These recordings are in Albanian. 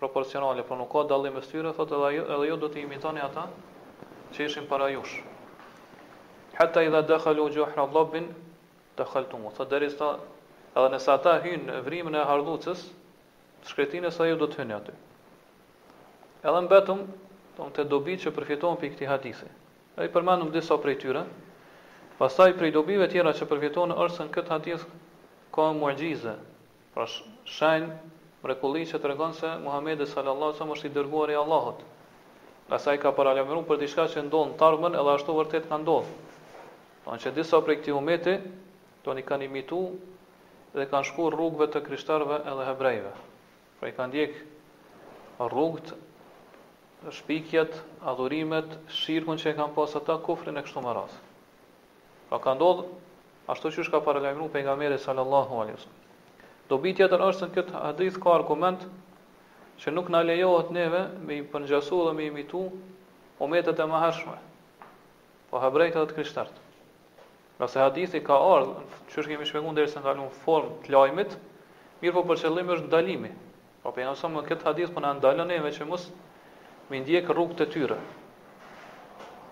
proporcionale, por nuk ka dallim mes tyre, po thotë edhe ajo, edhe ju do të imitoni ata që ishin para jush. Hatta idha dakhalu juhra dhabbin dakhaltumu, thotë derisa edhe nëse ata hyjnë në vrimën e hardhucës të shkretinës edhe ju do të hyni aty. Edhe mbetëm, domethënë te dobitë që përfitohen prej këtij hadithi. Dhe i përmendëm disa prej tyre. Pastaj prej dobive tjera që përfitohen është se në këtë hadith ka mu'jize, Është shenjë, mrekulli që tregon se Muhamedi sallallahu alejhi ve sellem është i dërguari i Allahut, ngase ai ka paralajmëruar për diçka që ndodh në të ardhmen edhe ashtu vërtet ka ndodhur. Domethënë që disa prej këtij ummeti, domethënë i kanë imituar dhe kanë shkuar rrugëve të krishterëve edhe hebrejve. Pra i kanë ndjekë rrugët, shpikjet, adhurimet, shirkun që e kanë pas ata, kufrin e kështu me radhë. Pra ka ndodhur ashtu siç ka paralajmëruar pejgamberi sallallahu alaihi wasallam. Dobi tjetër është se në këtë hadith ka argument që nuk na lejohet neve me i përngjasu dhe me imitu umetet e mëhershme, pra hebrejtë dhe të krishterët. Ngase hadithi ka ardhë, qysh e kemi shpjegu në dersin e kalun në formë të lajmit, mirëpo për qëllim është ndalimi, Pra pejgamberi salallahu alejhi selem në këtë hadith po na ndalon neve që mos me ndjek rrugët e tyre.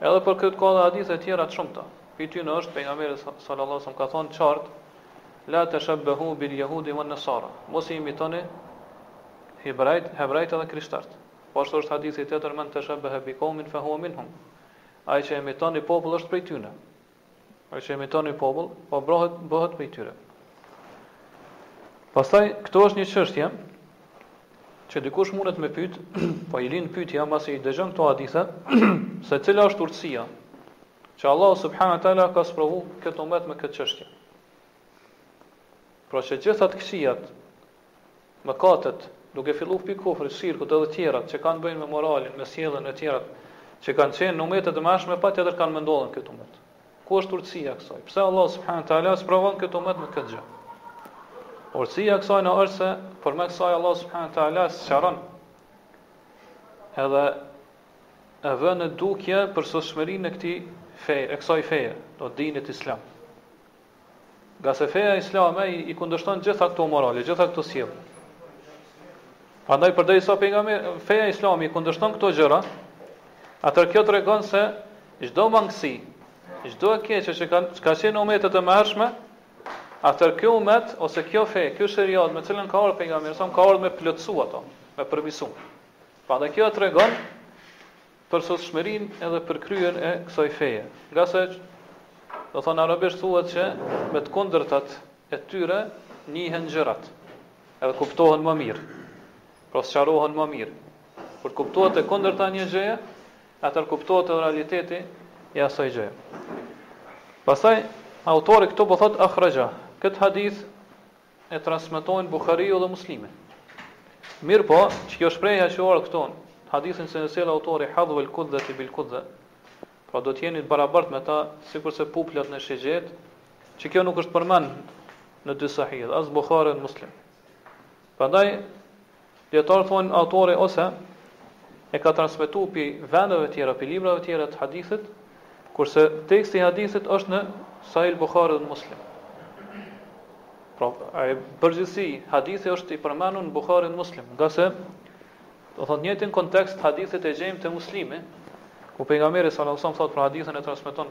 Edhe për këtë ka dhe hadithe tjera të shumta. Prej tyne është pejgamberi sallallahu alajhi ka thonë qartë la tashabahu bil yahudi wan nasara. Mos i imitoni hebrejt, hebrejt edhe krishtart. Po ashtu është hadithi tjetër men tashabaha bi qaumin fa huwa minhum. Ai që imiton një popull është prej tyre. Ai që imiton një popull, po bëhet bëhet prej tyre. Pastaj këtu është një çështje që dikush mundet me pyet, po i lind pyetja mbasi i dëgjon këto hadithe, se cila është urtësia që Allah subhanahu wa taala ka sprovu këtë umet me këtë çështje. Pra që gjithat këqijat mëkatet, duke fillu prej kufrit, shirkut edhe tjerat që kanë të bëjnë me moralin, me sjelljen e tjerat që kanë qenë në umetet e mëhershme patjetër kanë me ndodh edhe në këtë umet. Ku është urtësia e kësaj? Pse Allahu subhanahu wa taala sprovon këtë umet me këtë gjë? Urtësia e kësajna është se përmes kësaj Allah subhanahu taala sqaron edhe e vë në dukje përsosmërinë e këtij feje, e kësaj feje, të dinit islam. Ngase feja islame i, i kundërshton gjitha këto morale, gjitha këto sjellje. Prandaj përderisa pejgamberi feja islame i kundërshton këto gjëra, atëherë kjo tregon se çdo mangësi, çdo e keqe që ka ka qenë në umetet e mëhershme, atëherë kjo umet ose kjo fe, kjo sheriat me cilën ka ardhur pejgamberi selem ka ardhur me plotësu ato, me përmisu. Prandaj kjo tregon për sotshmërinë edhe për kryen e kësaj feje, ngase do thotë arabisht thuhet që me të kundërtat e tyre njihen gjërat, edhe kuptohen më mirë, pra sqarohen më mirë. Kur kuptohet e kundërta e një gjëje, atëherë kuptohet edhe realiteti i asaj gjëje. Pastaj autori këtu po thotë akhraja, këtë hadith E transmetojnë Buhariu dhe Muslimi. Mirëpo, ç'kjo shprehja që erdh këtu, hadithin që e sjell autori hadhwel kudhati bil kudhati, pra do të jeni të barabartë me ta sikurse puplat në shigjetë, që kjo nuk është përmend në dy sahih, as Buhari dhe Muslim. Prandaj Dietarët thonë autori ose e ka transmetuar prej vendeve të tjera, prej librave të tjera të hadithit, kurse teksti i hadithit është në Sahih al-Bukhari dhe Muslim. Pra, në përgjithësi hadithi është i përmendur në Bukhari dhe Muslim, ngase do thotë njëtin kontekst hadithin e gjejmë te Muslimi, ku pejgamberi sallallahu alajhi wasallam thotë për hadithin e transmeton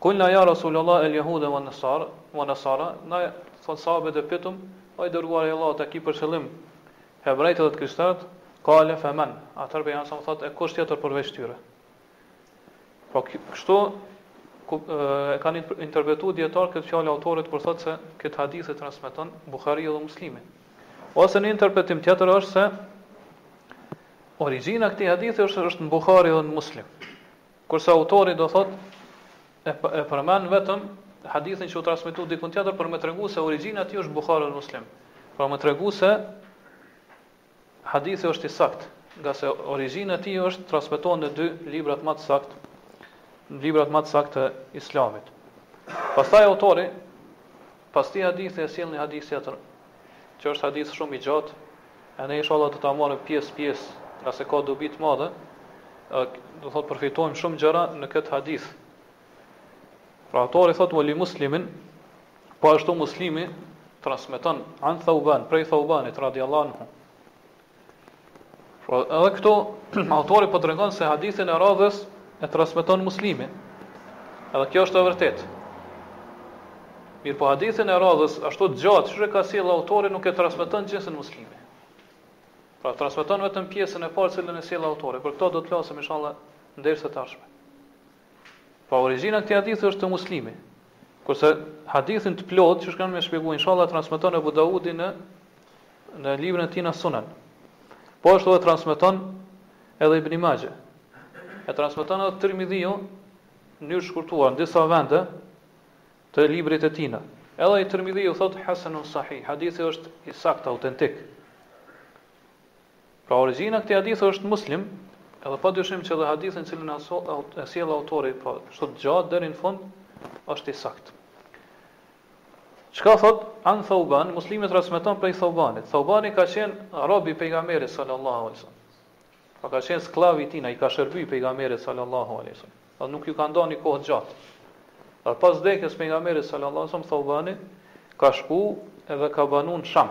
Kulna ja Rasulullah el Yahude wan Nasara, wan Nasara, ne thotë sahabët e pyetëm, o i dërguari i Allahut a ki për qëllim hebrejtë dhe të krishterët, kale fe men, atëherë pejgamberi salallahu alejhi ve selem thotë e kush tjetër përveç tyre. Pra kështu e kanë interpretuar dijetarët këtë fjalë autorit kur thotë se këtë hadith e transmeton Buhariu dhe Muslimi. Ose një interpretim tjetër është se origjina e këtij hadithi është është në Buhari dhe në Muslim. Kurse autori do thotë e e përmend vetëm hadithin që u transmetu dikun tjetër për me tregu se origjina e tij është Buhari dhe Muslim. Për me tregu se hadithi është i saktë, ngase origjina e tij është transmetohet në dy librat më të saktë, në librat më të saktë të Islamit. Pastaj autori Pas këtij hadithi e sjell një hadith tjetër, që është hadith shumë i gjatë, e ne inshallah do ta marrim pjesë pjesë, ngase ka dobi të madhe, do thotë përfitojmë shumë gjëra në këtë hadith. Pra autori thotë wa li Muslimin, po ashtu Muslimi transmeton an Thauban prej Thaubanit radiallahu anhu Pra, edhe këtu autori po tregon se hadithin e radhës e transmeton Muslimi. Edhe kjo është e vërtetë. Mirëpo hadithin e radhës, ashtu të gjatë, siç e ka sjell autori nuk e transmeton gjithën Muslimi. Pra, transmeton vetëm pjesën e parë cilën e sjell autori, për këtë do të flasim inshallah në derse të ardhshme. Pra origjina e këtij hadithi është te Muslimi. Kurse hadithin të plotë, që shkojmë me shpjegu inshallah e transmeton Abu Daudi në në librin e tij në Sunan. Po ashtu e transmeton edhe Ibn Majah. E transmeton edhe Tirmidhiu në mënyrë të shkurtuar në disa vende të librit të tij. Edhe Tirmidhiu thotë hasanun sahih, hadithi është i saktë autentik. Pra origjina e këtij hadithi është Muslim, edhe pa dyshim që dhe hadithin të cilin e sjell autori, pra kështu të gjatë deri në fund, është i saktë. Çka thot: An Thauban, Muslimi transmeton prej Thaubanit. Thaubani ka qenë rob i pejgamberit sallallahu alaihi wasallam. Pra ka qenë skllav i tij, i ka shërbyer pejgamberit sallallahu alaihi wasallam. Dhe nuk ju ka nda një kohë gjatë. Dhe pas vdekjes së pejgamberit sallallahu alaihi wasallam, Thaubani ka shku edhe ka banuar në Sham.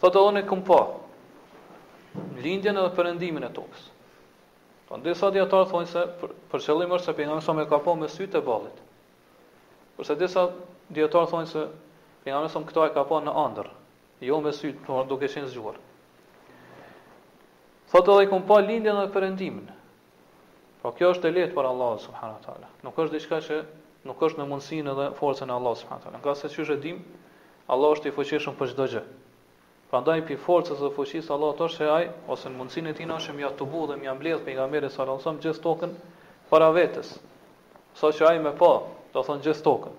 Thotë unë kum pa lindjen edhe perëndimin e tokës. Po disa dietar thonë se për, për qëllim është se pejgamberi salem ka pa me sytë e ballit. Kurse disa dietar thonë se pejgamberi salem këto e ka pa në ëndër, jo me sytë, por duke qenë zgjuar. Thotë edhe i kum pa lindjen edhe perëndimin. Pra kjo është e lehtë për Allahut subhanahu wa taala. Nuk është diçka që nuk është në mundësinë dhe forcën e Allahut subhanahu wa taala. Nga se qysh e dim, Allahu është i fuqishëm për çdo gjë. Prandaj prej forcës dhe fuqisë së Allahut është se ai ose në mundësinë e tij është me ia tubu dhe me ia mbledh pejgamberit sallallahu alajhi wasallam gjithë tokën para vetes. Sa që ai me pa, do thon gjithë tokën.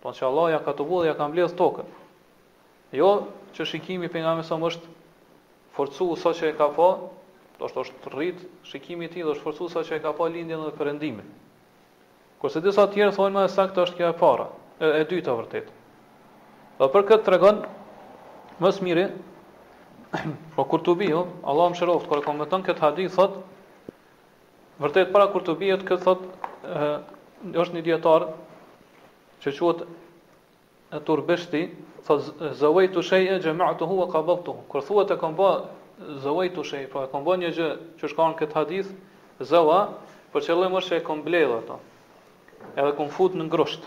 Po që Allah ja ka tubu dhe ja ka mbledh tokën. Jo që shikimi i pejgamberit salem është forcu sa që e ka pa, do thot është rrit shikimi i tij dhe është forcu sa që e ka pa lindjen dhe perëndimin. Kurse disa të tjerë thonë më e saktë është kjo e para, e, e dyta vërtet. Dhe për këtë tregon më së miri Po Kurtubiu, Allahu e mëshiroft, kur e komenton këtë hadith, thot, Vërtet para Kurtubijut këtë e thot, është një dietar që quhet Turbeshti, thot zawaitu shay'a jama'tuhu wa qabadtuhu. Kur thuhet e kam bë zawaitu shay, pra e kam bë një gjë qysh kem në këtë hadith, zawa, për qëllim është që e kam mbledh ato. Edhe e kam fut në grusht.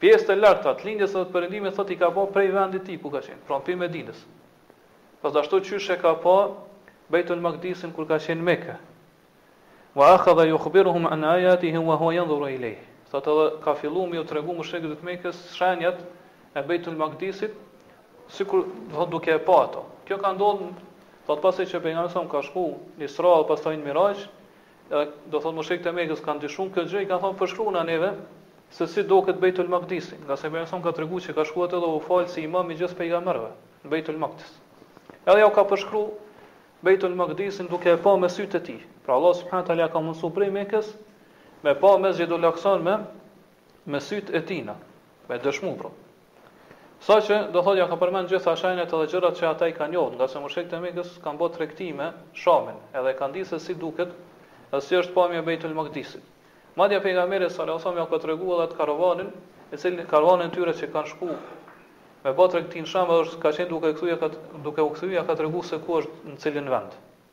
Pjesë të largëta të Lindjes edhe të Perëndimit thotë i ka pa prej vendit tij ku ka qenë, pra prej Medinës. Poashtu qysh e ka pa Bejtul Makdisin kur ka qenë në Mekë. Wa akhadha yukhbiruhum an ayatihi wa huwa yanzuru ilejh. Thotë edhe ka fillu me ju tregu mushrikëve të Mekës shenjat e Bejtul Makdisit sikur, do thotë duke e pa ato. Kjo ka ndodhur, thotë pasi që pejgamberi salem ka shku në Isra dhe pastaj në Miraj, Edhe, do thotë mushrikët e Mekës kanë dyshuar në këtë gjë, i kanë thënë përshkruna neve se si doket Bejtul Makdisi, nga se pejgamberi salem ka treguar se ka shkuar atje dhe u fal si imam i gjithë pejgamberëve në Bejtul Makdis. Edhe ja u ka përshkruar Bejtul Makdisin duke e pa me sytë e tij. Pra Allahu subhanahu teala ia ka mundsuar prej Mekës me pa Mesjidul Akson me me sytë e tina, me dëshmu pra. Sa që do thotë ja ka përmend gjitha shenjat edhe gjërat që ata i kanë njohur, ngase mushrikët e Mekës kanë bërë tregti me Shamin, edhe kanë dit se si duket, edhe si është pamja e Bejtul Makdisit. Madje pejgamberi sallallahu alajhi wasallam ia ka treguar edhe atë karavanin, i cili karavanin e tyre që kanë shku me bë tregti n'Sham, edhe është ka qenë duke kthyer duke u kthyer ia ka treguar se ku është në cilin vend.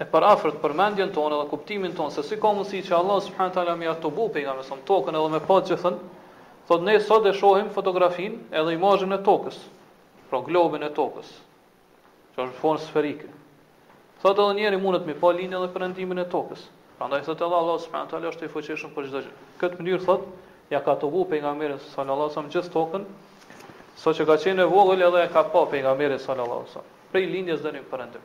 e përafërt për mendjen tonë dhe kuptimin tonë se si ka mundësi që Allahu subhanahu wa taala me ia tubu pejgamberit tokën edhe me pa të gjithën, thotë ne sot e shohim fotografinë edhe imazhin e tokës, pra globin e tokës, që është në formë sferike. Thotë edhe njeri mundet me pa lindjen dhe perëndimin e tokës. Prandaj thotë edhe Allahu subhanahu wa taala është i fuqishëm për çdo gjë. Këtë mënyrë thotë ia ka tubu pejgamberit sallallahu alajhi wasallam gjithë tokën, sa që ka qenë e vogël edhe e ka pa pejgamberi sallallahu alajhi wasallam, prej lindjes deri në perëndim.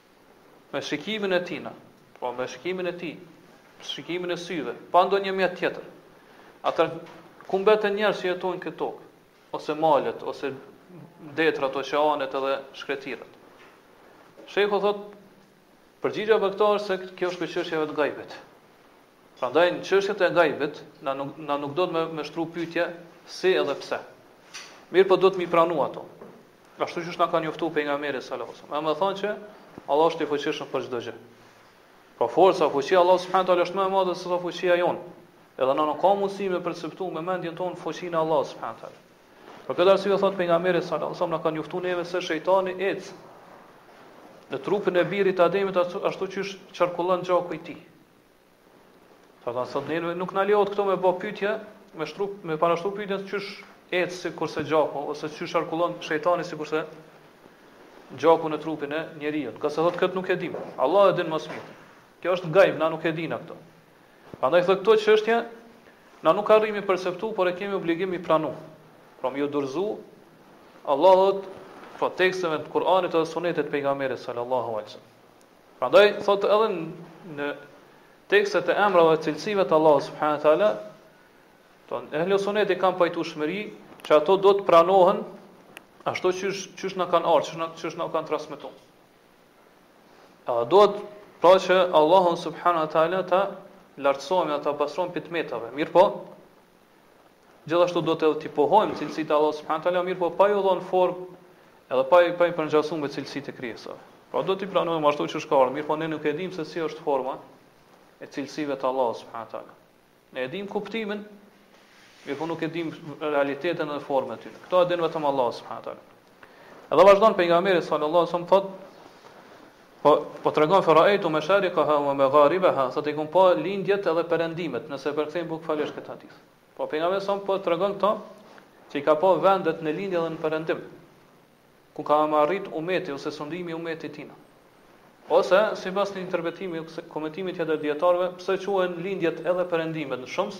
me shikimin e tina, pra me shikimin e tij, shikimin e syve, pa ndonjë mjet tjetër. Atëherë ku mbeten njerëzit që jetojnë n'këtë tokë, ose malet, ose detrat, oqeanet edhe shkretirat. Shejhu thot, përgjigja për këtë është se kjo është prej çështjeve të gajbit. Prandaj në çështjet e gajbit na nuk na nuk duhet me shtru pyetje si edhe pse. Mirpo duhet m'i pranu ato. Ashtu siç na ka njoftuar pejgamberi sallallahu alajhi wasallam. Me thon që Allahu është i fuqishëm për çdo gjë. Pra forca, fuqia e Allahut subhanahu taala është më e madhe se sa fuqia jonë. Edhe na nuk kem mundësi me perceptu me mendjen tonë fuqinë e Allahut subhanahu taala. Për këtë arsye thot pejgamberi sallallahu alajhi wasallam na ka njoftuar neve se shejtani ec në trupin e birit të Ademit ashtu siç qarkullon gjaku i tij. Atëherë thot neve, nuk na lejohet këtu me bë pyetje, me shtru, me parashtru pyetjen çysh ec sikurse gjaku, ose çysh qarkullon shejtani sikurse gjaku në trupin e njeriut. Ngase thot këtë nuk e dim. Allahu e din më së miri. Kjo është gajb, na nuk e dina këto. Prandaj thot këto çështje na nuk arrim m'i perceptu, por e kemi obligim m'i pranu. Pra me ju dorzu Allahut, pra teksteve të Kur'anit dhe Sunetit të pejgamberit sallallahu alaihi wasallam. Prandaj thotë edhe në tekstet e emrave dhe cilësive të Allahut subhanahu wa taala, thotë ehli suneti kanë pajtueshmëri që ato duhet të pranohen ashtu siç çysh na kanë ardhur, siç na siç na kanë transmetuar. Edhe duhet pra që Allahun subhanahu wa taala ta lartësojmë e ta pastrojmë prej të metave. Mirëpo, Gjithashtu duhet edhe t'i pohojmë cilësitë e Allahut subhanahu teala, mirëpo pa ju dhënë formë edhe pa pa i përngjasuar me cilësitë e krijesave. Pra duhet t'i pranojmë ashtu siç kanë ardhur, mirëpo ne nuk e dimë se si është forma e cilësive të Allahut subhanahu teala. Ne e dimë kuptimin, mirëpo nuk e dimë realitetin dhe formën e tyre. Këto e din vetëm Allahu subhanahu teala. Edhe vazhdon pejgamberi sallallahu alaihi wasallam thotë po po tregon faraejtu mesharikaha we magharibaha thotë i kam pa lindjet edhe perëndimet nëse përkthejmë bukvalisht këtë hadith. Po pejgamberi sallallahu po tregon këto që i ka pa vendet në lindje dhe në perëndim ku ka mbërrit umeti ose sundimi i umetit tina. Ose sipas një interpretimi ose komentimi të dijetarëve, pse quhen lindjet edhe perëndimet në shumës,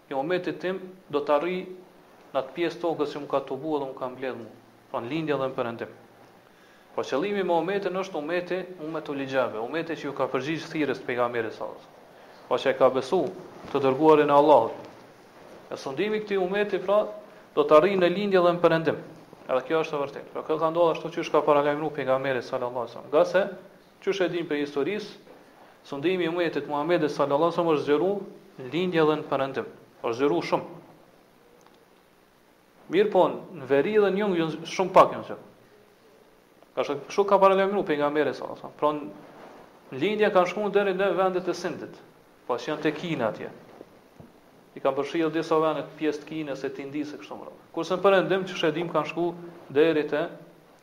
I umetit tim do të arrijë në atë pjesë tokës që m'u ka tubu dhe m'u ka mbledh mu, pra në lindje dhe në perëndim. Pra qëllimi me umetin është umeti, umetul ixhabe, umeti që ju ka përgjigj thirrjes të Pejgamberit sa, pra që e ka besu të dërguarin e Allahut. E sundimi i këtij umeti pra do të arrijë në lindje dhe në perëndim. Edhe kjo është e vërtetë. Pra kjo ka ndodhur ashtu siç ka paralajmëruar Pejgamberi sallallahu alajhi wasallam. Gase Qysh e dimë prej historisë, sundimi i umetit të Muhamedit sallallahu alejhi ve sellem është zgjeru në lindje dhe në perëndim, është zgjeru shumë. Mirpo në veri dhe në jug janë shumë pak janë zgjeru. Kështu kështu ka paralajmëruar pejgamberi sallallahu alejhi ve sellem. Pra në lindje kanë shkuar deri në vendet e Sindit, pra që janë te Kina atje. I kanë përfshirë disa vende të pjesë të Kinës e të Indisë kështu me radhë. Kurse në perëndim qysh e dimë kanë shkuar deri te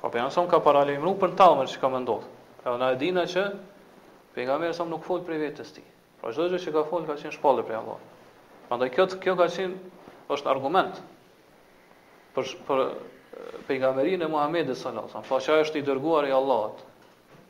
Pra pejgamberi sa ka paralajmëruar për të ardhmen që ka me ndodh. Edhe na e dina që pejgamberi sa nuk fol prej vetes ti. Pra çdo gjë që ka fol ka qenë shpallje prej Allahut. Prandaj kjo kjo ka qenë është argument për për pejgamberinë e Muhamedit sallallahu alaihi wasallam, pra që ai është i dërguar i Allahut.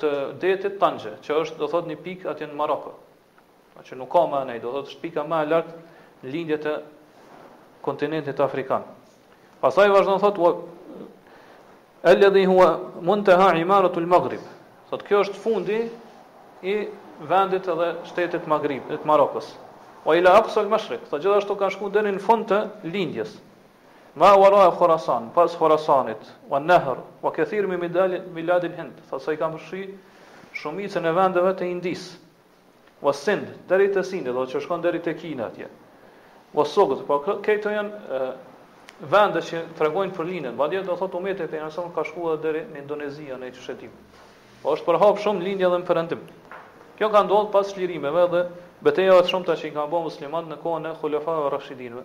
të detit Tanxhe, që është do thot një pikë atje në Maroko. Pra që nuk ka më anë, do thot është pika më e lartë në lindje të kontinentit afrikan. Pastaj vazhdon thot alladhi huwa muntaha imaratu al-Maghrib. Thot kjo është fundi i vendit edhe shtetit Maghrib, të Marokos. Wa ila aqsa al-Mashriq. Thot gjithashtu kanë shkuar deri në fund të lindjes. Ma wara'a Khorasan, pas Khorasanit, wa Nahr, wa kathir min bilad al-Hind, thotë se i ka përfshi shumicën e vendeve të Indisë, wa Sind, deri te Sindi, do të thotë që shkon deri te Kina atje. Wa Sogd, po këto janë vende që tregojnë për lindjen, madje do thotë umeti i pejgamberit sallallahu alajhi wasallam ka shkuar edhe deri në Indonezi, ne qysh e dimë. Po është përhap shumë në lindje dhe në perëndim. Kjo ka ndodhur pas çlirimeve dhe betejave të shumta që i kanë bërë muslimanët në kohën e Khulefave Rashidinëve,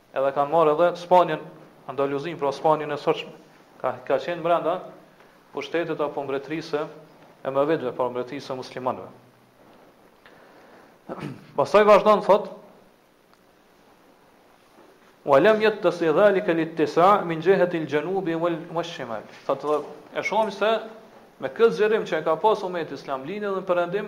Edhe kanë marrë edhe Spanjën, Andaluzinë, pra Spanjën e sotshme. Ka ka qenë brenda pushtetit apo mbretërisë së Emevitëve, pra mbretërisë së muslimanëve. Pastaj vazhdon thotë Wa lam yattasi zalika littisa' min jihati al-janub wal shimal. Thotë e shohim se me këtë zgjerim që e ka pasur umeti Islam në lindje dhe në perëndim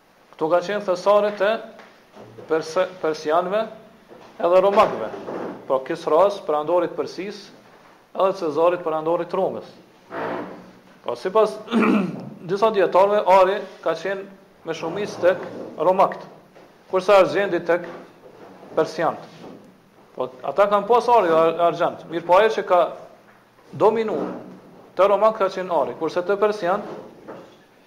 Këto ka qenë thesaret e pers persianëve edhe romakëve. Pra Kisras, perandorit Persisë, edhe Cezarit, perandorit Romës. Pra sipas disa dijetarëve, ari ka qenë me shumicë te romakt, kurse argjendi te persiant. Po, ata kanë pas ari dhe argjend, mirëpo ajo që ka dominu te romakt ka qenë ari, kurse te persiant,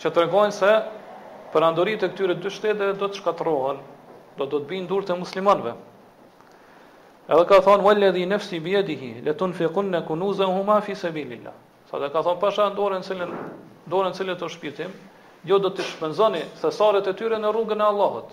që tregojnë se perandoritë e këtyre dy shteteve do të shkatërrohen, do do të bijnë n'durt e muslimanëve. Edhe ka thonë walladhi nafsi bi yadihi la tunfiqunna kunuzahuma fi sabilillah. Sa dhe ka thonë pasha dorën se në dorën e të cilit shpirti im, ju do të shpenzoni thesaret e tyre në rrugën e Allahut.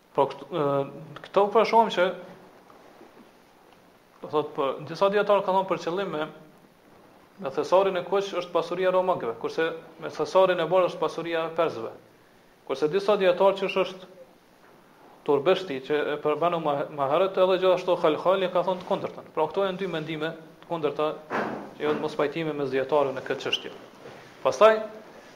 Po këto po shohim që do thot po disa dijetarë kanë për qëllim me me thesarin e kuq është pasuria e romakëve, kurse me thesarin e bardhë është pasuria e persëve. Kurse disa dijetarë siç është Turbeshti që e përmendëm më, më herët edhe gjithashtu Khalkhali ka thënë të kundërtën. Pra këto janë dy mendime të kundërta që janë mospajtime mes dijetarëve në këtë çështje. Pastaj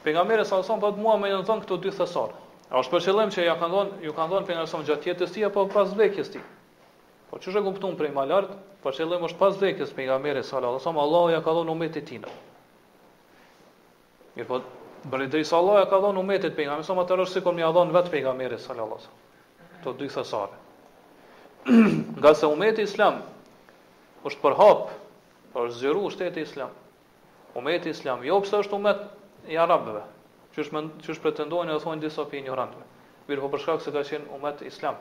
pejgamberi sa son thotë mua më janë dhënë këto dy thesare. A është për qëllim që ia kanë dhënë, iu kanë dhënë pejgamberit sa gjatë jetës së tij apo pas vdekjes së tij? Po siç është kuptuar prej më lart, për qëllim është pas vdekjes së pejgamberit sallallahu alajhi wasallam, Allahu ia ka dhënë umetit tina. Mirëpo, përderisa Allahu ia ka dhënë umetit pejgamberit sallallahu alajhi wasallam, atëherë sikur me ia dhënë vetë pejgamberit sallallahu alajhi wasallam. Këto dy thesare. Ngase umeti islam është përhap, është zgjeruar shteti islam. Umeti islam, jo pse është umet i arabëve, qysh mend, qysh pretendojnë edhe thonë disa prej injorantëve, mirëpo për shkak se ka qenë umet islam.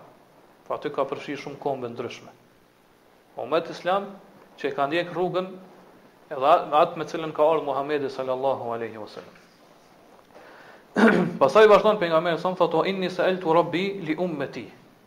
Po aty ka përfshirë shumë kombe të ndryshme. Umet islam që e ka ndjek rrugën edhe atë me cilën ka ardhur Muhamedi sallallahu alaihi wasallam. Pastaj vazhdon pejgamberi sa thotë inni sa'altu rabbi li ummati.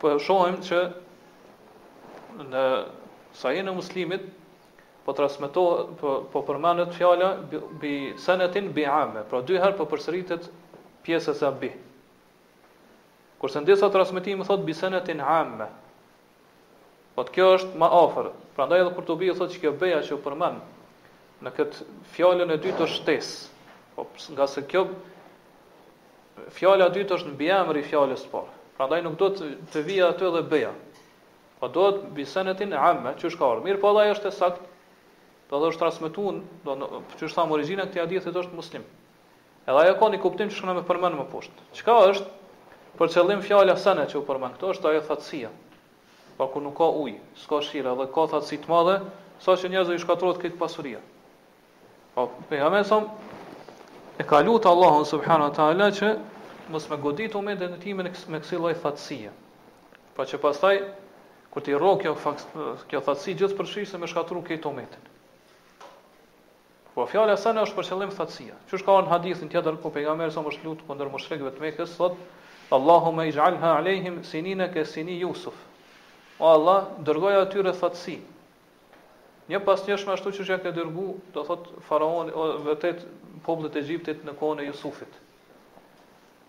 Po e shohim që në sahihun e Muslimit po transmetohet po, po përmendet fjala bi, bi senetin bi ame, pra dy herë po përsëritet pjesëza bi. Kurse në disa transmetime thot bi senetin ame, Po kjo është më afër. Prandaj edhe Kurtubiu thotë që kjo beja që u përmend në këtë fjalën e dytë është shtesë. Po ngase kjo fjala e dytë është mbiemër i fjalës së parë. Prandaj nuk duhet të vijë aty edhe beja. Po duhet bi senetin amme, qysh ka ardhur. Mirëpo edhe ajo është e saktë. Do të është transmetuar, do të siç është origjina e këtij hadithi te Muslimi. Edhe ajo ka një kuptim që shkon me përmend më poshtë. Çka është për qëllim fjala sene që u përmend këtu është ajo thatësia. Pa po ku nuk ka ujë, s'ka shira dhe ka thatësi të madhe, sa që njerëzve i shkatërrohet krejt pasuria. Po pejgamberi sa e ka lut Allahun subhanahu wa taala që mos me godit umetin e tij me kësi lloj thatësie. Pra që pastaj kur t'i rrok kjo kjo thatësi gjithëpërfshirëse me shkatërru këtë umetin. Po fjala sene është për qëllim thatësia. Qysh ka ardhur në hadithin tjetër ku pejgamberi sa është lut kundër mushrikëve të Mekës, thotë Allahumma ixh'alha alejhim sinine ke sini Jusuf. O Allah, dërgoju atyre thatësi. Njëpasnjëshme ashtu qysh ka dërgu, do thot faraonit, a vërtet, popullit të Egjiptit në kohën e Jusufit.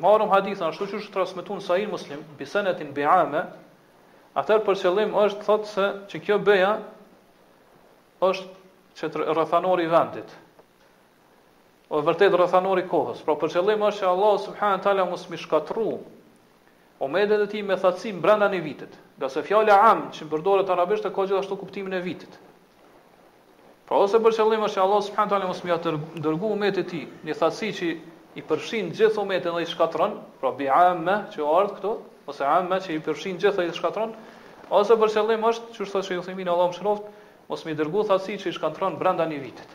marrëm hadithin ashtu siç transmeton Sahih Muslim, bi senetin bi amme, atëherë për qëllim është thotë se që kjo bëja është rrethanor i vendit. A vërtet rrethanor i kohës. Pra për qëllim është që Allah subhanahu wa taala mos mi shkatrru umetin e tij me thatësi brenda një vitit. Ngase fjala am që përdoret arabisht e ka gjithashtu kuptimin e vitit. Pra ose për qëllim është që Allah subhanahu wa taala mos me ia dërgu umetit tij, një thatësi që i përfshin gjithë umetin dhe i shkatron, pra bi amme që ardh këtu, ose amme që i përfshin gjithë dhe i shkatron, ose për qëllim është, siç thotë Sheikh Uthaymeen Allahu e mëshiroft, mos me dërgu thatësi që i shkatron brenda një vitit.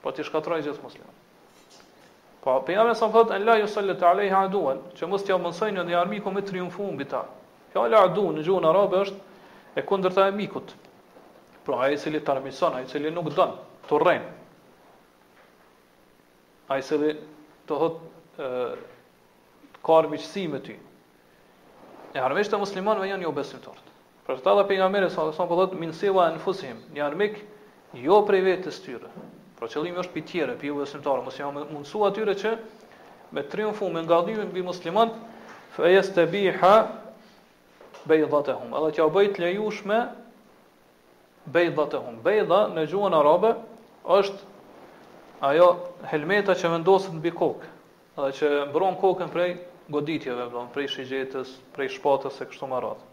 Po t'i shkatroj gjithë muslimanët. Po pejgamberi sa thotë an la yusallit alayhim aduwan, që mos t'ia mundësojë ndonjë armiku me triumfu mbi ta. Fjala adu në gjuhën arabe është e kundërta e mikut. Pra ai i cili t'armiqson, ai i cili nuk t'don, t'urren. Ai i cili do thotë ka armiqësi me ty. E armiqtë e muslimanëve janë jobesimtarët. Për këtë edhe pejgamberi sa sa po thotë min siwa anfusihim, një armik jo prej vetes tyre. Pra qëllimi është pi tjere, pi jobesimtarë, mos ia mundësu atyre që me triumfu, me ngadhnjy mbi musliman, fe jestebiha bejdatehum, edhe t'ia bëjë t'lejushme bejdatehum. Bejda në gjuhën arabe është ajo helmeta që vendoset mbi kokë, Edhe që e mbron kokën prej goditjeve, do të thotë prej shigjetës, prej shpatës e kështu me radhë.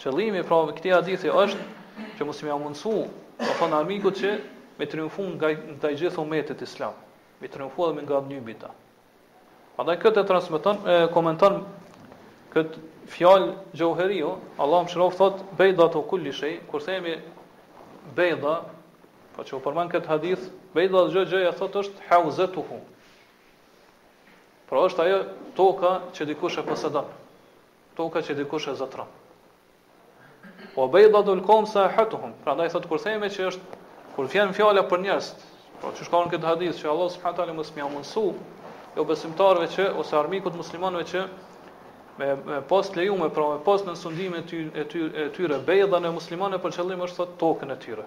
Qëllimi pra i këtij hadithi është që mos me mundsu, do të thotë armikut që me triumfu ndaj gjithë umetit islam, me triumfu edhe me ngadhnjy mbi ta. Prandaj këtë e transmeton, e komenton këtë fjalë Xhauheriu, Allahu e mëshiroft thot bejdatu kulli shay, kur themi bejda, po ç'u përmend n'këtë hadith, bejda e çdo gjëje thot është hauzetuhu. Pra është ajo toka që dikush e posedon. Toka që dikush e zotron. O bejdatul kaumi sahatuhum. Pra ndaj thot kur theme që është, kur vjen fjala për njerës, pra që shkon në këtë hadith që Allah subhanahu taala mos më mundsu jo besimtarëve që ose armikut muslimanëve që me, me pas leje me pra me pas në sundimin e ty e ty e tyre bejdan e muslimanëve për qëllim është thot tokën e tyre.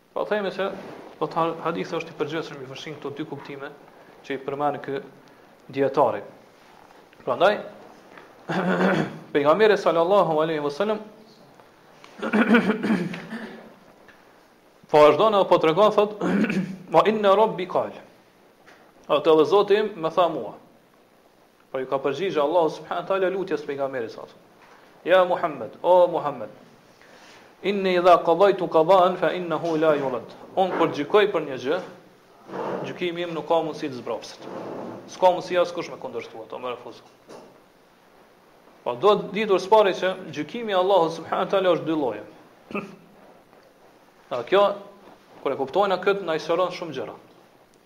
Po themi se do të hadithi është i përgjithshëm përfshin këto dy kuptime që i përmend ky dietari. Prandaj pejgamberi sallallahu alaihi wasallam po vazhdon apo tregon thot wa inna rabbi qal. Atë dhe Zoti im më tha mua. Po i ka përgjigj Allahu subhanahu teala lutjes pejgamberit sa. Ja Muhammed, o Muhammed. Inni idha qadaytu qada'an fa innahu la yurad. Un kur gjykoj për një gjë, gjykimi im nuk ka mundësi të zbrapset. S'ka mundësi askush me kundërshtu ato, me refuzu. Po duhet ditur së pari që gjykimi i Allahut subhanahu teala është dy lloje. Në kjo kur e kuptojnë këtë na i shëron shumë gjëra.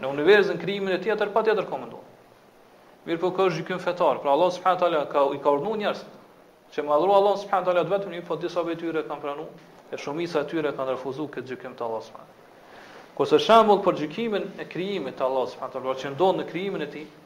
Në universin krijimin e tij atëherë patjetër ka me ndodh. Mirëpo ka gjykim fetar, pra Allah subhanahu taala ka i ka urdhëruar njerëzit që me adhuru Allah subhanahu taala vetëm një po disa prej tyre kanë pranuar e shumica e tyre kanë refuzuar këtë gjykim të Allah subhanahu. Kurse shembull për gjykimin e krijimit të Allah subhanahu taala që ndodh në krijimin e tij,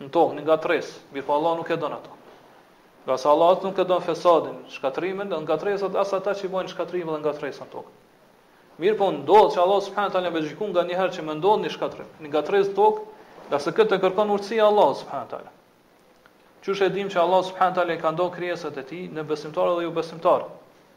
në tokë, në ngatërresë, mirëpo Allahu nuk e don ato. Ngase Allah nuk e don fesadin, shkatrimin dhe ngatresat as ata që bëjnë shkatrim dhe ngatresa në tokë. Mirëpo ndodh që Allah subhanahu taala me gjyku nganjëherë që me ndodh një shkatrim, një ngatres në tokë, ngase këtë e kërkon urtësia Allah subhanahu taala. Qysh e dim që Allah subhanahu taala i ka nda krijesat e tij në besimtarë dhe jo besimtarë.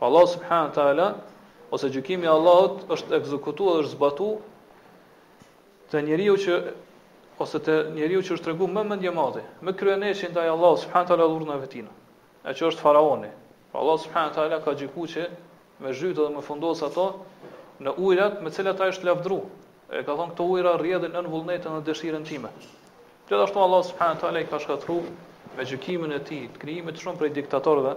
Allahu subhanahu wa taala ose gjykimi i Allahut është ekzekutuar dhe është zbatuar te njeriu që ose te njeriu që është tregu më mendjemadh, më kryeneçi ndaj Allahu subhanahu wa taala dhe urdhnave tina. E që është faraoni. Pra Allahu subhanahu wa taala ka gjykuar që me zhytë dhe me fundos ato në ujrat me të cilat ai është lavdru. E ka thonë këto ujra rrjedhin nën vullnetin dhe dëshirën time. Gjithashtu Allahu subhanahu wa taala i ka shkatru me gjykimin e tij të krijimit shumë prej diktatorëve,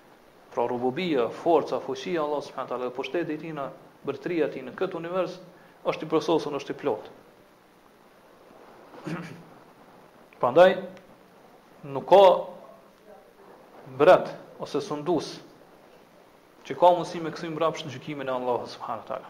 Pra rububija, forca, fuqia e Allahut subhanahu wa taala dhe pushteti i tij mbretëria e tij në këtë univers është i përsosur, është i plotë. Prandaj nuk ka mbret ose sundus që ka mundësi me kthy mbrapsht gjykimin e Allahut subhanahu wa taala.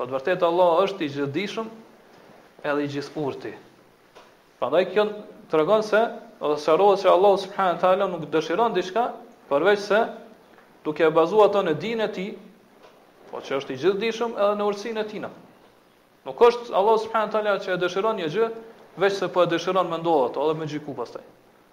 Të vërtetë Allahu është i gjithëdijshëm edhe i gjithëurti. Prandaj kjo tregon se ose sqaron se Allahu subhanahu wa taala nuk dëshiron diçka përveç se duke e bazuar atë në dijen e tij, po që është i gjithëdijshëm edhe në urtësinë e tij. Nuk është Allahu subhanahu wa taala që e dëshiron një gjë, veç se po e dëshiron me ndodh ajo edhe me gjyku pastaj.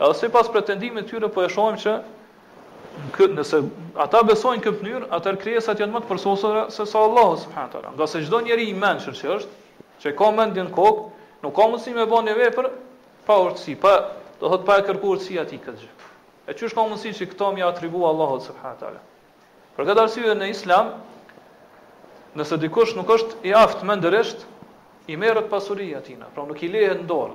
Edhe sipas pretendimit të tyre po e shohim që në këtë nëse ata besojnë këtë mënyrë, atëherë krijesat janë më të përsosura se sa Allahu subhanahu wa taala. Ngase çdo njeri i mençur që është, që ka mendjen në kokë, nuk ka mundësi me bënë një vepër pa urtësi, pa, do thotë pa e kërku urtësia e tij këtë gjë. E qysh ka mundësi që këto me i atribu Allahut subhanahu wa taala. Për këtë arsye në Islam Nëse dikush nuk është i aftë mendërisht, i merret pasuria e tij, pra nuk i lehet në dorë.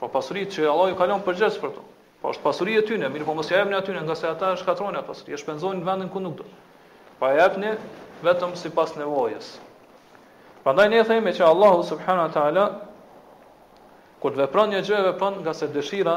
Po pasuritë që Allah ju ka lënë përgjegjës për to. Po është pasuri e tyre, mirëpo mos ia jepni atyre, ngase ata e shkatërrojnë atë pasuri, e shpenzojnë në vendin ku nuk duhet. Po jepni vetëm sipas nevojës. Prandaj ne themi që Allahu subhanahu wa taala kur të vepron një gjë, e vepron ngase dëshira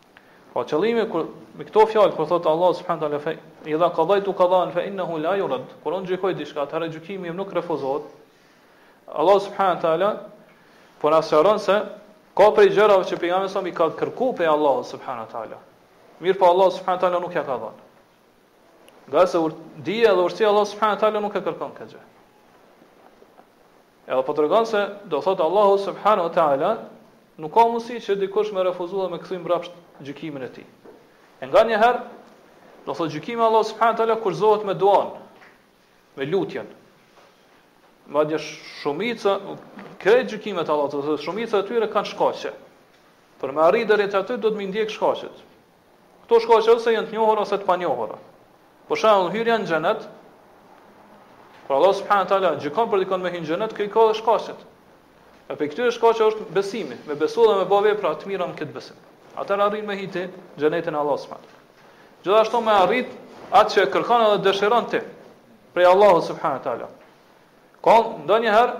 Po qëllimi kur me këto fjalë kur thotë Allahu subhanahu teala fe idha qadaytu qadaan fa innahu la yurad. Kur unë gjykoj diçka, atëherë gjykimi im nuk refuzohet. Allahu subhanahu teala po na sqaron se ka prej gjërave që pejgamberi s.a.s. i ka kërku prej Allahu subhanahu teala. Mirëpo Allahu subhanahu teala nuk ia ka dhënë. Ngase dija dhe urtësia e Allahut subhanahu teala nuk e kërkon këtë gjë. Edhe po tregon se do thotë Allahu subhanahu wa taala nuk ka mundësi që dikush me refuzu dhe me kthy mbrapsht gjykimin e tij. E nganjëherë, do thotë gjykimi i Allahut subhanahu wa taala kushtëzohet me duan, me lutjen. Madje shumica krejt gjykimet e Allahut ose shumica e tyre kanë shkaqe. Për me arrit deri aty duhet me i ndjek shkaqet. Këto shkaqe ose janë të njohura ose të panjohura. Për shembull, hyrja në xhenet, kur Allah subhanahu wa taala gjykon për dikon me hyrë në xhenet, kjo i ka dhe shkaqet. E prej këtyre shkaqe është besimi, me besu dhe me bë vepra të mira në këtë besim. Atëherë arrin me hi te xheneti e Allahut subhanahu. Gjithashtu me arrit atë që kërkon edhe dëshiron ti prej Allahut subhanahu taala. Ka ndonjëherë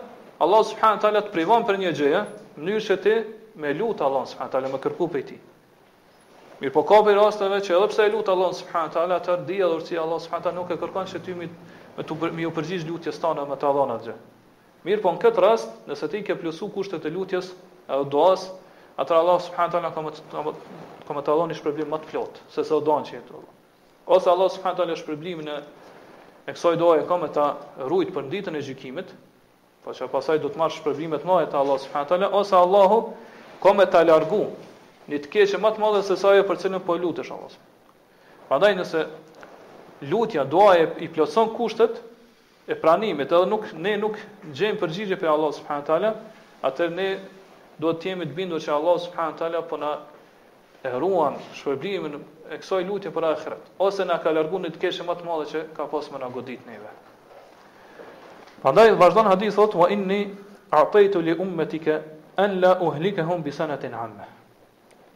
Allah subhanahu taala të privon prej një gjë, në mënyrë që ti me lut Allahun subhanahu taala, me kërku prej tij. Mirëpo ka prej rasteve që edhe pse e lut Allahun subhanahu teala, atëherë dija dhe urtësia e Allahut subhanahu teala nuk e kërkon që ty mi me tu mi u përgjigj lutjes tënde me ta dhënë atë gjë. Mirëpo në këtë rast, nëse ti ke plotësuar kushtet e lutjes e duas, atëherë Allahu subhanahu teala ka me ka me ta dhënë shpërblim më të plotë se sa atë që të dhënë. Ose Allahu subhanahu teala shpërblimin e e kësaj duaje ka me ta rujt për ditën e gjykimit, Po që masandej do të marrë shpërblime të mëdha te Allahu subhanahu wa taala ose Allahu ka me ta largu një të keqe më të madhe se sa ajo për cilën po lut'sh Allahun. Prandaj nëse lutja, duaja i plotëson kushtet e pranimit, edhe nuk ne nuk gjejmë përgjigje prej Allahut subhanahu wa taala, atëherë ne duhet të jemi të bindur se Allahu subhanahu wa taala po na e ruan shpërblimin e kësaj lutje për ahiret, ose na ka largu një të keqe më të madhe që ka pas me na godit neve. Prandaj, vazhdon hadithi, thot, wa inni a'tejtu li ummetike, en la uhlike hum bisanetin amme.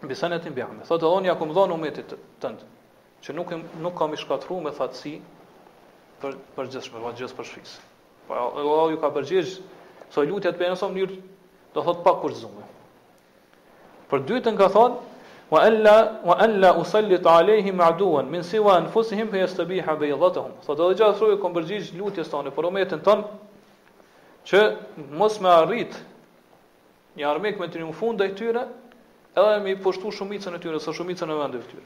Bisanetin bi amme. Thot, edhe unë ja kom dhonë umetit tëndë, që nuk, nuk kam me i shkatru me thatësi për, përgjithshme, për gjithëpërfshirëse. Pra, Allah ju ka përgjigj, kësaj lutje të parë në mënyrë, do thot, pakufizume. Për dytën ka thënë wa alla wa alla usallit alehim aduwan min siwa anfusihim fa yastabiha baydatuhum. Thotë edhe ja kom përgjigj lutjes tonë për umetin ton që mos me arrit një armik me triumfu ndaj tyre edhe me i pushtu shumicën e tyre, ose shumicën e vendeve të tyre.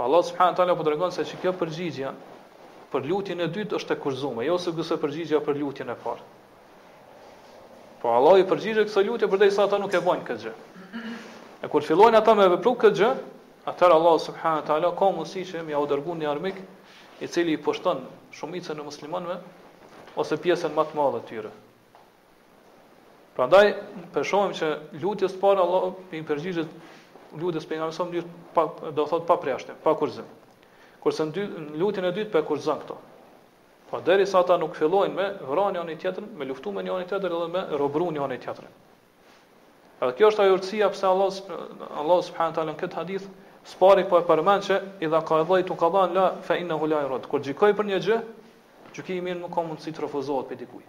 Allahu subhanahu wa taala po tregon se që kjo përgjigje për lutjen e dytë është e kufizuar, jo siç ishte përgjigja për lutjen e parë. Po Allah i përgjigjet kësaj lutje përderisa sa ata nuk e bojnë këtë gjë. E kur fillojnë ata me vepru këtë gjë, atëherë Allah subhanahu wa taala ka mundësi që me ua dërgu një armik i cili i pushton shumicën e muslimanëve ose pjesën më të madhe të tyre. Prandaj po shohim që lutjes së parë Allahu i përgjigjet lutjes pejgamberit në mënyrë pa do thot pa prjashtim, pa kufizim. Kurse në, dy, në lutjen e dytë po e kufizon këtë. Po, përderisa ata nuk fillojnë me vra njani-tjetrin, me luftu me njani-tjetrin dhe me robru njani-tjetrin. Edhe kjo është ajo urtësia pse Allah Allah subhanahu taala në këtë hadith s'pari po e përmend që idha kadhajtu kadhaen fa innahu la yurad. Kur gjikoj për një gjë, gjykimi im nuk ka mundësi të refuzohet prej dikujt.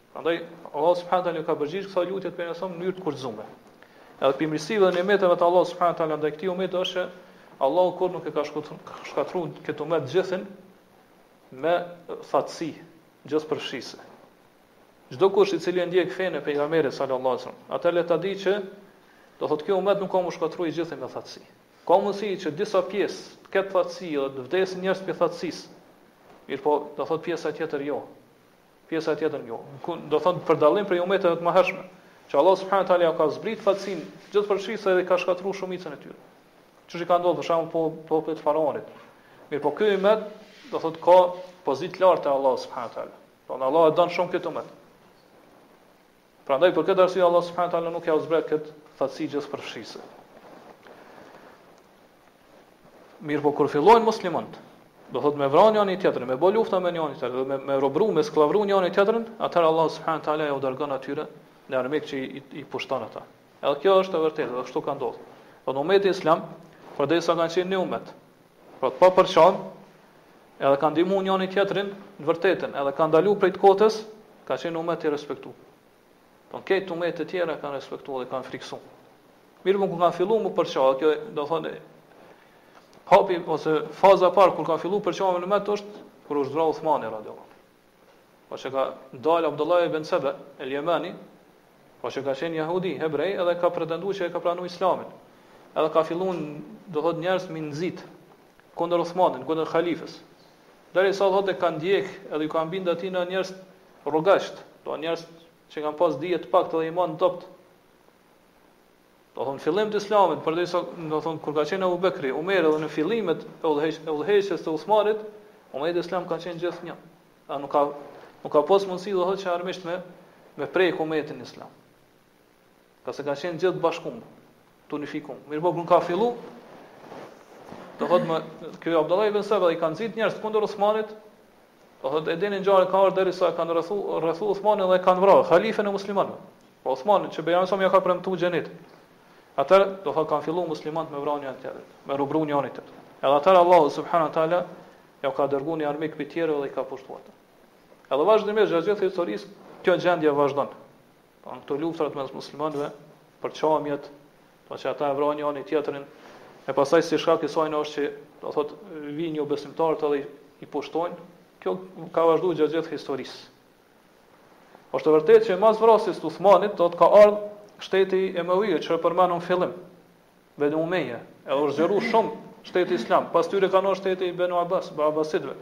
Prandaj Allahu subhanahu taala i ka përgjigj kësaj lutje të pejgamberit në mënyrë të kufizume. Edhe prej mirësive dhe nimeteve të Allahu subhanahu taala ndaj këtij umeti është se Allahu kurrë nuk e ka shkatruar këtë umet gjithë me thatësi, gjithëpërfshirëse. Çdokush i cili e ndjek fenë e pejgamberit sallallahu alajhi wasallam, atë le ta di që do thotë ky umet nuk ka me u shkatru i gjithi me thatësi. Ka mundësi që disa pjesë të ketë thatësi dhe të vdesin njerëz prej thatësisë. Mirpo, do thotë pjesa tjetër jo. Pjesa tjetër jo, do thotë për dallim prej umeteve të mëhershme, që Allahu subhanahu wa taala ja ka zbrit thatësinë gjithëpërfshirëse dhe i ka shkatërruar shumicën e tyre. Siç ka ndodhur për shembull popullit të faraonit. Mirpo ky umet do thotë ka pozitë të lartë te Allahu subhanahu wa taala. Pra Allahu e don shumë këtë umet. Prandaj për këtë arsye Allahu subhanahu wa taala nuk jau zbret këtë thatësi gjithëpërfshirëse. Mirpo kur fillojnë muslimanët, do thotë me vranë njëri tjetrin, me bë lufta me njëri tjetrin, do me me robru, me skllavru njëri tjetrin, atëherë Allahu subhanahu wa taala jau dërgon atyre një armik që i, i pushton ata. Edhe kjo është e vërtetë, dhe kështu ka ndodhur. Në umetin islam, përderisa kanë qenë një umet, Pra pa përçam, edhe kanë ndihmu njani tjetrin në të vërtetën, edhe kanë ndalu prej të kotës, ka qenë umet i respektu. Domethanë umetet tjera kanë respektu dhe kanë friksu. Mirëpo kur kanë fillu me u përça, kjo domethonë, hapi ose faza e parë kur kanë fillu përçamje në umet është, kur është vra Uthmani, radiallahu. Po që ka dalë Abdullah ibn Sebe, el Jemani, po që ka qenë jahudi, hebrej, edhe ka pretendu që e ka pranu islamin. Edhe ka fillu në, do thot njerëz, m'i nxit, kundër Uthmanit, kundër halifës. Derisa thot e ka ndjek, edhe ju ka bind atij njerëz rrugaçë, do njerëz që kanë pas dije të paktë dhe iman të dobët. Domethonë fillim të Islamit, përderisa domethonë kur ka qenë Abu Bekri, Umeri dhe në fillimet e udhëheqjes së Uthmanit, umeti islam ka qenë gjithë një. A nuk ka nuk ka pas mundësi do të thotë që armiqt me me prek umetin islam. Ngase ka qenë gjithë i bashkum, të unifikum. Mirëpo kur ka fillu, do thotë më, ky Abdullah ibn Saba i ka nxit njerëz kundër Uthmanit, Do thotë e dini ngjarjen ka ardhur derisa e kanë rrethu, rrethu Uthmanin dhe e kanë vrarë halifen e muslimanëve. Po Uthmani që Pejgamberi alejhi selam ja ka premtuar xhenetin. Atëherë do thotë kanë filluar muslimanët me vrarë njëri tjetrin, me robru njëri tjetrin. Edhe atëherë Allahu subhanahu wa taala jau ka dërguar një armik prej tjerëve dhe i ka pushtuar ata. Edhe vazhdimisht gjatë gjithë historisë kjo gjendje vazhdon. Po këto luftrat mes muslimanëve përçamjet, Pra që ata e vranë njëri tjetrin, e pastaj si shkak i saj është që, do thotë, vijnë jo besimtarët edhe i pushtojnë, kjo ka vazhdu gjatë gjithë historisë. Është vërtet që mas vrasjes të Uthmanit, do thotë ka ardhë shteti Emevij, që e përmenëm në fillim, Benu Umeje, edhe është zgjeru shumë shteti islam, pas tyre ka ardhë shteti i Benu Abbas, po Abbasidve.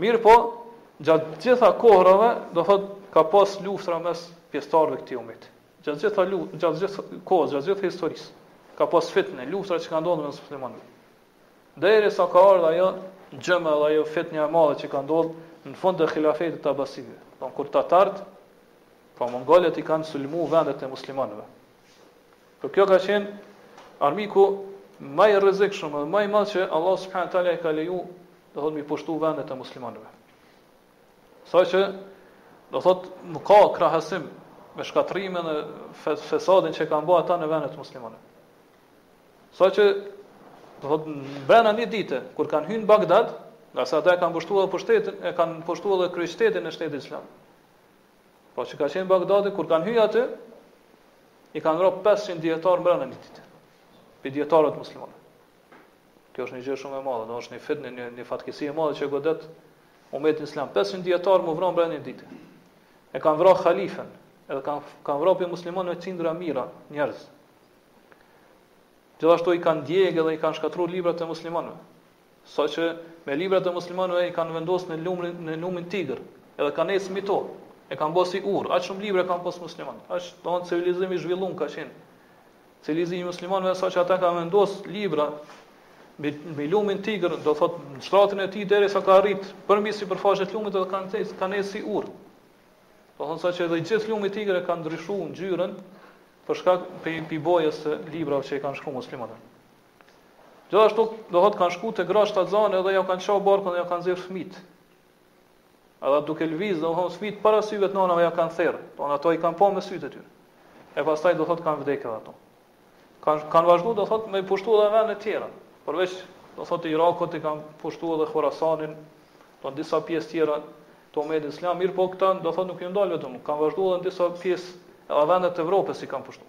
Mirëpo, gjatë gjitha kohërave, do thot, ka pas luftra mes pjestarve këtij umeti. Gjatë gjitha lu, gjatë gjithë kohës, gjatë gjithë historisë, ka pas fitne, luftra që ka ndodhur mes muslimanëve. Derisa ka ardhur ajo gjëma dhe ajo fitne e madhe që ka ndodhur në fund të hilafetit të Abasidëve. Domethanë kur tatart, po mongolët i kanë sulmu vendet e muslimanëve. Po ky ka qenë armiku më i rrezikshëm dhe më i madh që Allah subhanahu teala e ka leju, do thotë m'i pushtu vendet e muslimanëve. Sa që, do thotë, nuk ka krahasim me shkatërrimin dhe fesadin që kanë bërë ata në vendet muslimane. Sa që, do thotë, në brenda një dite, kur kanë hy në Bagdad, ngase ata e kanë pushtuar pushtetin, e kanë pushtuar dhe kryeqytetin e shtetit islam. Po që ka qenë Bagdadi, kur kanë hynë aty, i kanë vra 500 dijetarë brenda një dite, prej dijetarëve muslimanë. Kjo është një gjë shumë e madhe, domethënë një fitnë, një, një fatkeqësi e madhe që e godet Umetin islam, 500 dijetarë me vra brenda një dite. E kanë vra halifen, edhe kanë kanë vra prej muslimanëve qindra mijëra njerëz. Gjithashtu i kanë djegë dhe i kanë shkatërruar librat e muslimanëve. Saqë me librat e muslimanëve i kanë vendosur në lumin në lumin Tigër, edhe kanë ecë mbi to. E kanë bërë si urë, aq shumë libra kanë pas muslimanë. Aq domethënë civilizimi i zhvilluar ka qenë. Civilizimi i muslimanëve saqë ata kanë vendosë libra mbi mbi lumin Tigër, do thotë në shtratin e tij derisa ka arrit përmbi sipërfaqe të lumit dhe kanë ecë kanë ecë si urë. Do thonë saqë edhe i gjithë lumi Tigër e ka ndryshuar ngjyrën për shkak prej prej bojës së librave që i kanë shkruar muslimanët. Gjithashtu do thotë kanë shkuar te gra shtatzana dhe ja kanë ça barkun dhe ja kanë nxjerr fëmijët. Edhe duke lviz, do thonë fëmijët para syve të nënave ja kanë therr, do thonë ato i kanë pa me sytë e tyre. E pastaj do thotë kanë vdekur ato. Kan kanë vazhdu do thotë me pushtu edhe vende të tjera. Përveç do thotë Irakut i kanë pushtu edhe Khorasanin, do disa pjesë tjera të umetit islam, mirëpo këta do thotë nuk janë ndal vetëm, kanë vazhdu edhe në disa pjesë edhe vende të Evropës i kanë pushtu.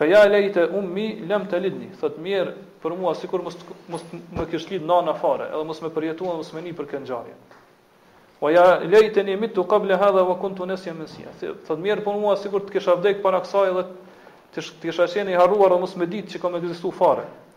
Fe ja lejte ummi lem telidni, thotë mjerë për mua sikur mos mos më kish lind nana fare, edhe mos me përjetu edhe mos me ni për këtë ngjarje. Wa ja lejteni mittu qabla hadha wa kuntu nasyan mansiya. Thotë mjerë për mua sikur të kisha vdek para kësaj dhe të kisha qenë i harruar dhe mos me ditë që kam ekzistuar fare.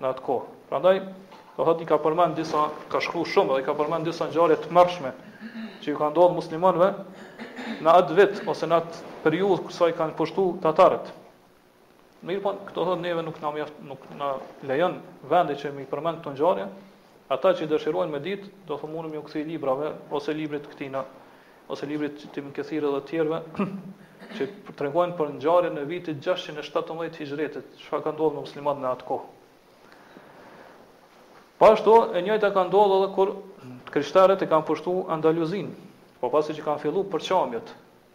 në atë kohë. Prandaj, do thotë i ka përmend disa, ka shkruar shumë dhe i ka përmend disa ngjarje të tmerrshme që ju kanë ndodhur muslimanëve në atë vit ose në atë periudhë sa i kanë pushtu tatarët. Mirëpo, këto thotë neve nuk na mjaft, nuk na lejon vendi që mi përmend këto ngjarje. Ata që dëshirojnë me ditë, do thotë munden me ju kthy librave ose librit të këtina ose librit të Ibn Kethirit dhe të tjerëve, që tregojnë për ngjarjen e vitit 617 Hijretit, çfarë ka ndodhur me muslimanët në atë kohë. Po ashtu, e njëjta ka ndodhur edhe kur krishterët e kanë pushtuar Andaluzin, po pasi që kanë filluar përçarjet,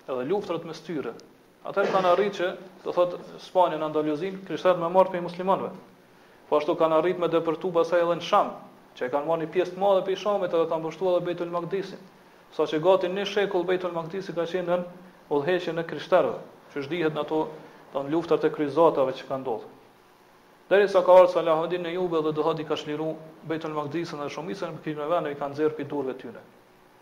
edhe luftrat mes tyre, Atëherë kanë arritë që, do thotë, Spanjën, Andaluzin, krishterët me marrë prej muslimanëve. Po ashtu kanë arritë me depërtu pastaj edhe në Sham, që e kanë marrë një pjesë të madhe prej Shamit edhe kanë pushtuar edhe Bejtul Makdisin. Saqë gati një shekull Bejtul Makdisi ka qenë nën udhëheqjen e krishterëve, qysh dihet në ato, në luftërat e kryqëzatave që kanë ndodhur. Derisa ka ardhur Salahudin Ejubi dhe, do thotë, i ka çliruar Bejtul Makdisin dhe shumicën e këtyre vendeve i ka nxjerrë prej duarve të tyre.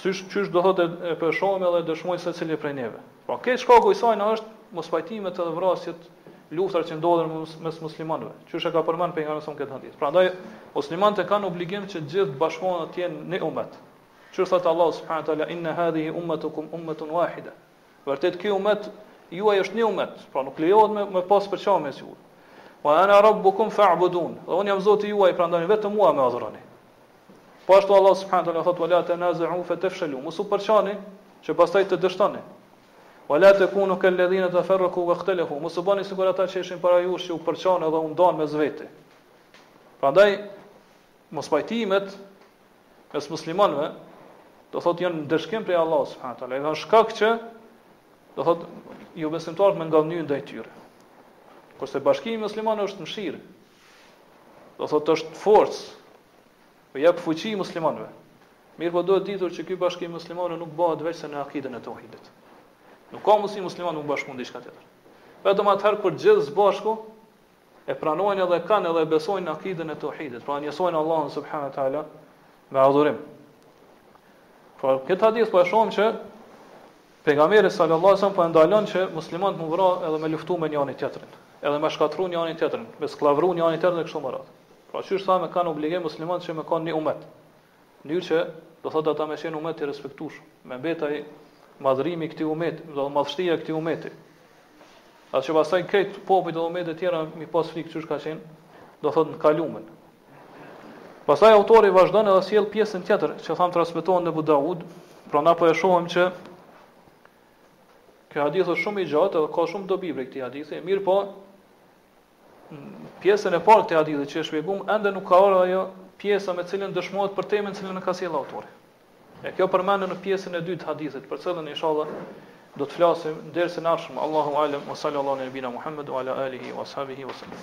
Siç qysh do thotë po e shohim edhe e dëshmojnë secili prej neve. Pra krejt shkaku i saj na është mospajtimet edhe vrasjet, luftrat që ndodhen mes muslimanëve, qysh e ka përmend pejgamberi në këtë hadith. Prandaj muslimanët e kanë obligim që gjithë të bashkohen të jenë një umet. Qysh thotë Allahu subhanahu wa taala inna hadhihi ummatukum ummatun wahida. Vërtet ky umet juaj është një umet, pra nuk lejohet me, me pas përçamje mes juve. Wa ana rabbukum fa'budun. Dhe unë jam Zoti juaj, prandaj vetëm mua më adhuroni. Po ashtu Allahu subhanahu wa taala thotë: "Wala tanaza'u fatafshalu", mos u përçani që pastaj të dështoni. Wala takunu kalladhina tafarraqu wakhtalafu, mos u bëni sikur ata që ishin para jush që u përçanë dhe u ndanë mes vete. Prandaj mospajtimet mes muslimanëve do thotë janë ndëshkim prej Allahut subhanahu wa taala, janë shkak që do thotë jobesimtarët me ngadhnjy ndaj tyre. Kurse bashkimi musliman është mëshirë. Do thotë është forcë, u jep fuqi muslimanëve. Mirpo duhet ditur që ky bashkim muslimanëve nuk bëhet veçse në akidën e tauhidit. Nuk ka mundësi muslimanë të bashkohen diçka tjetër. Vetëm atëherë kur gjithë së bashku e pranojnë edhe kanë edhe e besojnë në akidën e tauhidit, pra njësojnë Allahun subhanahu wa taala me adhurim. Pra në këtë hadith po e shohim që Pejgamberi sallallahu alejhi ve sellem po e ndalon që muslimanët mu vra edhe me luftu me njani tjetrin, edhe me shkatërru njani tjetrin, me skllavëru njani tjetrin e kështu me radhë. Pra qysh thamë e kanë obligim muslimanët që me kanë një umet, mënyrë që do thotë ata me qenë umet i respektueshëm, me mbetë ai madhërimi i këtij umeti, do të thotë madhështia e këtij umeti. Edhe që pastaj krejt popujt edhe umetet tjera mi pas frikë qysh ka qenë, do thotë në të kalumen. Pastaj autori vazhdon edhe sjell pjesën tjetër që thamë transmetohet në Ebu Daud, pra na po e shohim që ky hadith është shumë i gjatë edhe ka shumë dobi prej këtij hadithi, mirëpo pjesën e parë të këtij hadithi që e shpjegum ende nuk ka ardhur ajo pjesa me cilën dëshmohet për temën cilën e ka sjell autori. E kjo përmendet në pjesën e dytë të hadithit, për cilën inshallah do të flasim në dersin e ardhshëm. Allahu alem, wa sallallahu alaihi wa sallam, Muhammed wa ala alihi wa sahbihi wa sallam.